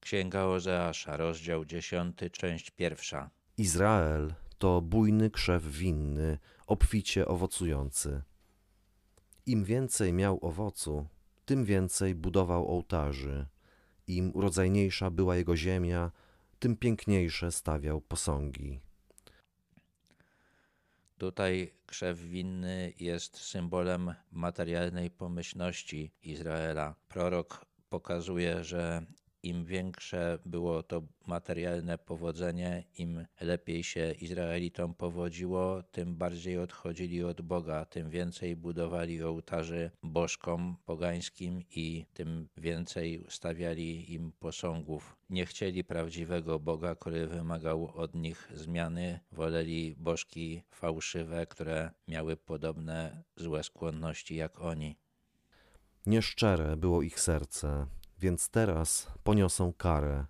Księga Ozeasza, rozdział 10, część pierwsza. Izrael to bujny krzew winny, obficie owocujący. Im więcej miał owocu, tym więcej budował ołtarzy. Im urodzajniejsza była jego ziemia, tym piękniejsze stawiał posągi. Tutaj krzew winny jest symbolem materialnej pomyślności Izraela. Prorok pokazuje, że im większe było to materialne powodzenie, im lepiej się Izraelitom powodziło, tym bardziej odchodzili od Boga, tym więcej budowali ołtarzy bożkom pogańskim i tym więcej stawiali im posągów. Nie chcieli prawdziwego Boga, który wymagał od nich zmiany, woleli bożki fałszywe, które miały podobne złe skłonności jak oni. Nieszczere było ich serce, więc teraz poniosą karę.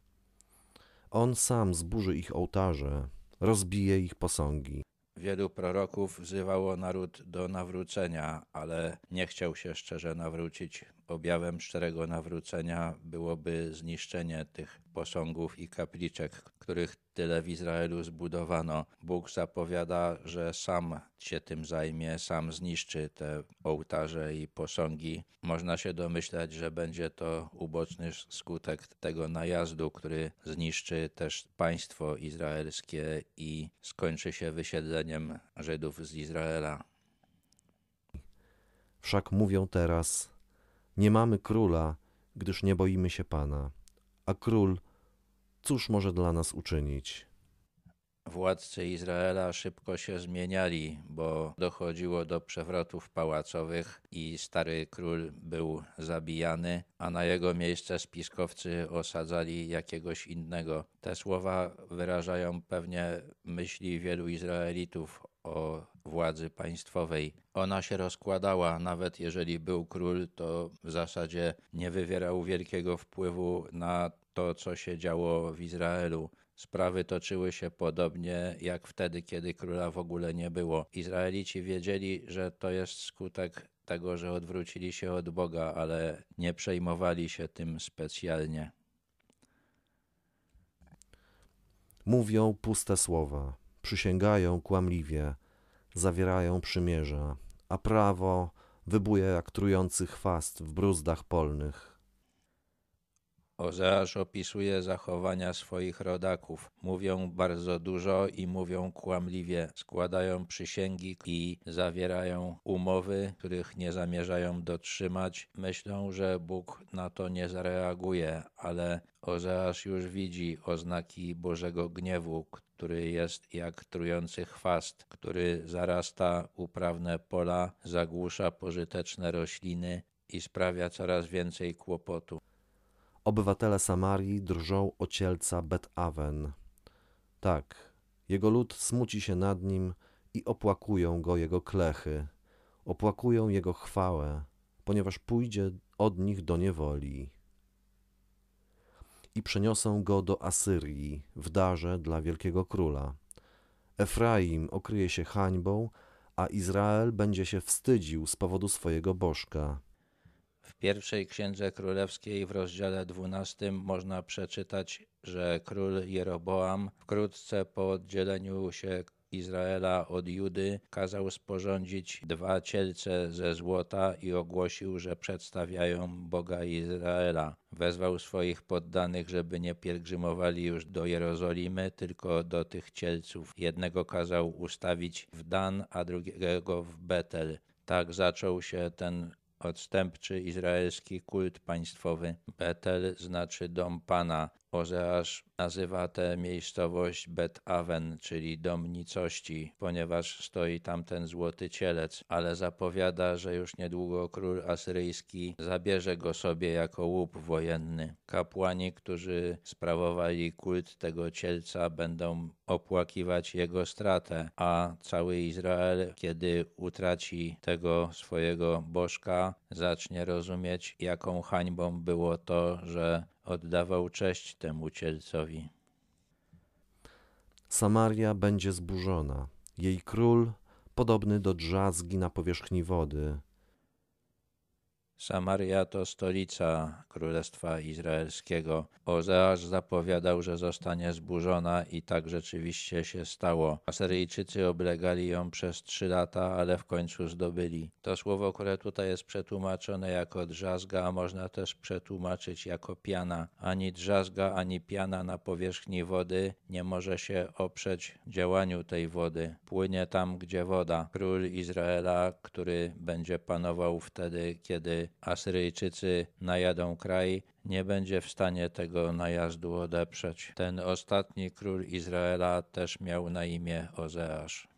On sam zburzy ich ołtarze, rozbije ich posągi. Wielu proroków wzywało naród do nawrócenia, ale nie chciał się szczerze nawrócić. Objawem szczerego nawrócenia byłoby zniszczenie tych posągów i kapliczek, których tyle w Izraelu zbudowano. Bóg zapowiada, że sam się tym zajmie, sam zniszczy te ołtarze i posągi. Można się domyślać, że będzie to uboczny skutek tego najazdu, który zniszczy też państwo izraelskie i skończy się wysiedleniem Żydów z Izraela. Wszak mówią teraz: Nie mamy króla, gdyż nie boimy się Pana. A król, cóż może dla nas uczynić? Władcy Izraela szybko się zmieniali, bo dochodziło do przewrotów pałacowych i stary król był zabijany, a na jego miejsce spiskowcy osadzali jakiegoś innego. Te słowa wyrażają pewnie myśli wielu Izraelitów o władzy państwowej. Ona się rozkładała, nawet jeżeli był król, to w zasadzie nie wywierał wielkiego wpływu na to, co się działo w Izraelu. Sprawy toczyły się podobnie jak wtedy, kiedy króla w ogóle nie było. Izraelici wiedzieli, że to jest skutek tego, że odwrócili się od Boga, ale nie przejmowali się tym specjalnie. Mówią puste słowa, przysięgają kłamliwie, zawierają przymierza, a prawo wybuje jak trujący chwast w bruzdach polnych. Ozeasz opisuje zachowania swoich rodaków. Mówią bardzo dużo i mówią kłamliwie. Składają przysięgi i zawierają umowy, których nie zamierzają dotrzymać. Myślą, że Bóg na to nie zareaguje, ale Ozeasz już widzi oznaki Bożego gniewu, który jest jak trujący chwast, który zarasta uprawne pola, zagłusza pożyteczne rośliny i sprawia coraz więcej kłopotu. Obywatele Samarii drżą o cielca Bet-Awen. Tak, jego lud smuci się nad nim i opłakują go jego klechy, opłakują jego chwałę, ponieważ pójdzie od nich do niewoli. I przeniosą go do Asyrii w darze dla wielkiego króla. Efraim okryje się hańbą, a Izrael będzie się wstydził z powodu swojego bożka. W pierwszej księdze królewskiej w rozdziale 12 można przeczytać, że król Jeroboam wkrótce po oddzieleniu się Izraela od Judy kazał sporządzić dwa cielce ze złota i ogłosił, że przedstawiają Boga Izraela. Wezwał swoich poddanych, żeby nie pielgrzymowali już do Jerozolimy, tylko do tych cielców. Jednego kazał ustawić w Dan, a drugiego w Betel. Tak zaczął się ten odstępczy izraelski kult państwowy. Betel znaczy dom Pana. Ozeasz nazywa tę miejscowość Bet Aven, czyli dom nicości, ponieważ stoi tam ten złoty cielec, ale zapowiada, że już niedługo król asyryjski zabierze go sobie jako łup wojenny. Kapłani, którzy sprawowali kult tego cielca, będą opłakiwać jego stratę, a cały Izrael, kiedy utraci tego swojego bożka, zacznie rozumieć, jaką hańbą było to, że oddawał cześć temu cielcowi. Samaria będzie zburzona, jej król podobny do drzazgi na powierzchni wody. Samaria to stolica Królestwa Izraelskiego. Ozeasz zapowiadał, że zostanie zburzona i tak rzeczywiście się stało. Asyryjczycy oblegali ją przez trzy lata, ale w końcu zdobyli. To słowo, które tutaj jest przetłumaczone jako drzazga, a można też przetłumaczyć jako piana. Ani drzazga, ani piana na powierzchni wody nie może się oprzeć działaniu tej wody. Płynie tam, gdzie woda. Król Izraela, który będzie panował wtedy, kiedy Asyryjczycy najadą kraj, nie będzie w stanie tego najazdu odeprzeć. Ten ostatni król Izraela też miał na imię Ozeasz.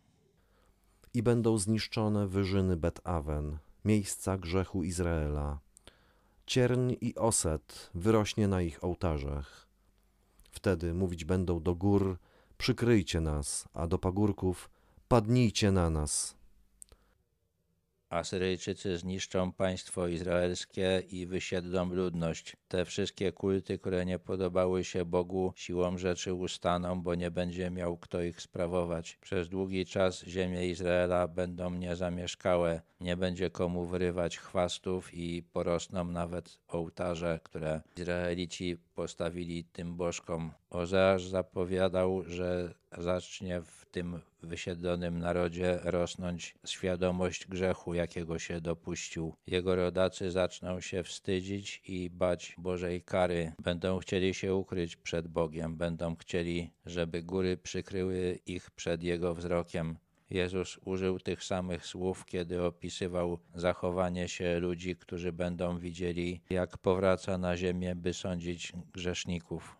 I będą zniszczone wyżyny Bet-Awen, miejsca grzechu Izraela. Cierń i oset wyrośnie na ich ołtarzach. Wtedy mówić będą do gór, przykryjcie nas, a do pagórków, padnijcie na nas. Asyryjczycy zniszczą państwo izraelskie i wysiedlą ludność. Te wszystkie kulty, które nie podobały się Bogu, siłą rzeczy ustaną, bo nie będzie miał kto ich sprawować. Przez długi czas ziemie Izraela będą niezamieszkałe, nie będzie komu wyrywać chwastów i porosną nawet ołtarze, które Izraelici postawili tym bożkom. Ozeasz zapowiadał, że zacznie w tym wysiedlonym narodzie rosnąć świadomość grzechu, jakiego się dopuścił. Jego rodacy zaczną się wstydzić i bać Bożej kary. Będą chcieli się ukryć przed Bogiem, będą chcieli, żeby góry przykryły ich przed Jego wzrokiem. Jezus użył tych samych słów, kiedy opisywał zachowanie się ludzi, którzy będą widzieli, jak powraca na ziemię, by sądzić grzeszników.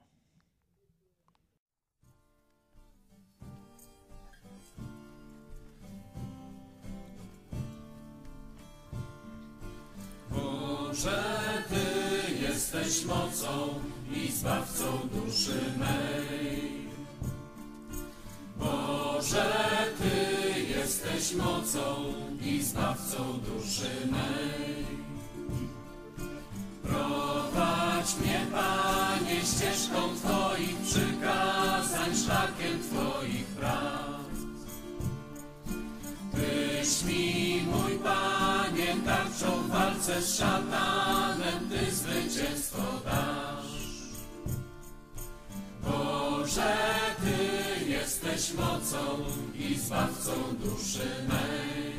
Boże, Ty jesteś mocą i zbawcą duszy mej. Boże, Ty jesteś mocą i zbawcą duszy mej. Prowadź mnie, Panie, ścieżką Twoich przykazań, szlakiem Twoich praw. Tyś mi, mój Panie, w walce z szatanem, Ty zwycięstwo dasz. Boże, Ty jesteś mocą i zbawcą duszy mej.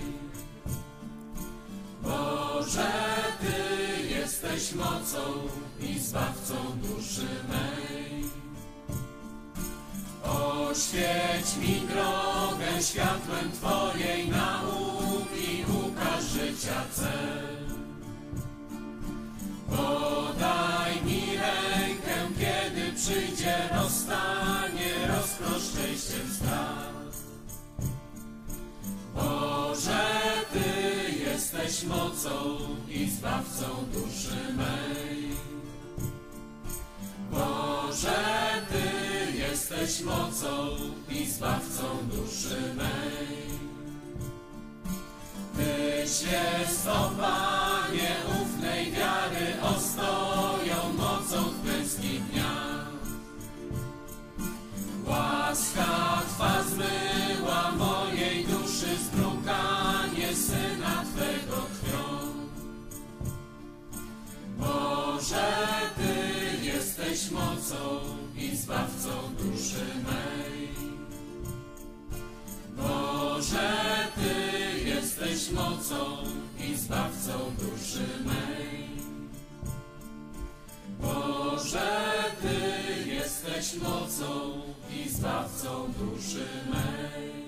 Boże, Ty jesteś mocą i zbawcą duszy mej. Oświeć mi drogę światłem Twojej nauki, życia cel. Podaj mi rękę, kiedy przyjdzie rozstanie, rozprosz szczęściem strach. Boże, Ty jesteś mocą i zbawcą duszy mej. Boże, Ty jesteś mocą i zbawcą duszy mej. Tyś jest, o Panie, ufnej wiary ostoją mocą w klęskich dniach. Łaska Twa zmyła mojej duszy zbrukanie Syna Twego krwią. Boże, Ty jesteś mocą i zbawcą duszy mej. Boże, jesteś mocą i zbawcą duszy mej. Boże, Ty jesteś mocą i zbawcą duszy mej.